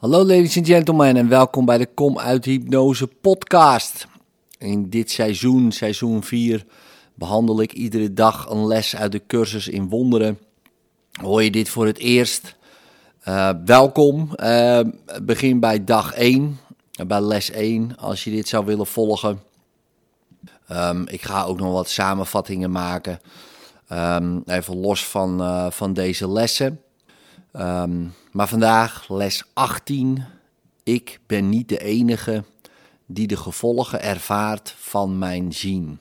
Hallo ladies and gentlemen en welkom bij de Kom uit Hypnose podcast. In dit seizoen, seizoen 4, behandel ik iedere dag een les uit de cursus in wonderen. Hoor je dit voor het eerst? Uh, welkom. Uh, begin bij dag 1, bij les 1, als je dit zou willen volgen. Um, ik ga ook nog wat samenvattingen maken. Um, even los van, van deze lessen. Um, maar vandaag les 18. Ik ben niet de enige die de gevolgen ervaart van mijn zien.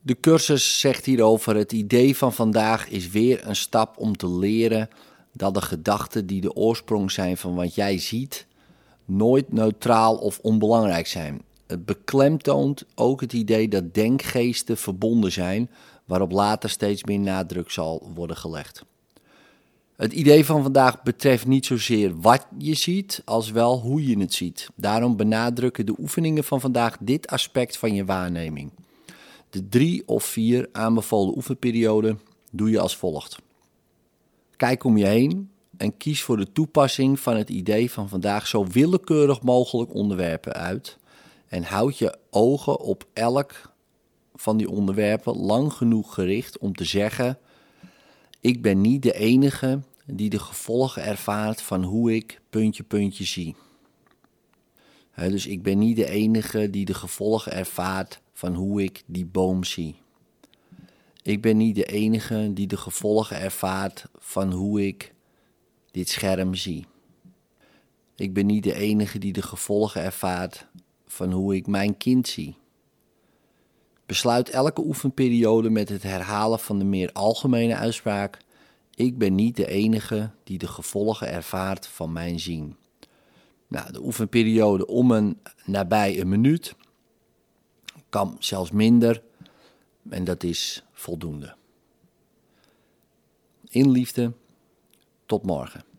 De cursus zegt hierover: het idee van vandaag is weer een stap om te leren dat de gedachten die de oorsprong zijn van wat jij ziet, nooit neutraal of onbelangrijk zijn. Het beklemtoont ook het idee dat denkgeesten verbonden zijn, waarop later steeds meer nadruk zal worden gelegd. Het idee van vandaag betreft niet zozeer wat je ziet, als wel hoe je het ziet. Daarom benadrukken de oefeningen van vandaag dit aspect van je waarneming. De drie of vier aanbevolen oefenperioden doe je als volgt. Kijk om je heen en kies voor de toepassing van het idee van vandaag zo willekeurig mogelijk onderwerpen uit. En houd je ogen op elk van die onderwerpen lang genoeg gericht om te zeggen: Ik ben niet de enige die de gevolgen ervaart van hoe ik puntje puntje zie. dus ik ben niet de enige die de gevolgen ervaart van hoe ik die boom zie. Ik ben niet de enige die de gevolgen ervaart van hoe ik dit scherm zie. Ik ben niet de enige die de gevolgen ervaart van hoe ik mijn kind zie. Besluit elke oefenperiode met het herhalen van de meer algemene uitspraak ik ben niet de enige die de gevolgen ervaart van mijn zien. Nou, de oefenperiode om een nabij een minuut kan zelfs minder en dat is voldoende. In liefde, tot morgen.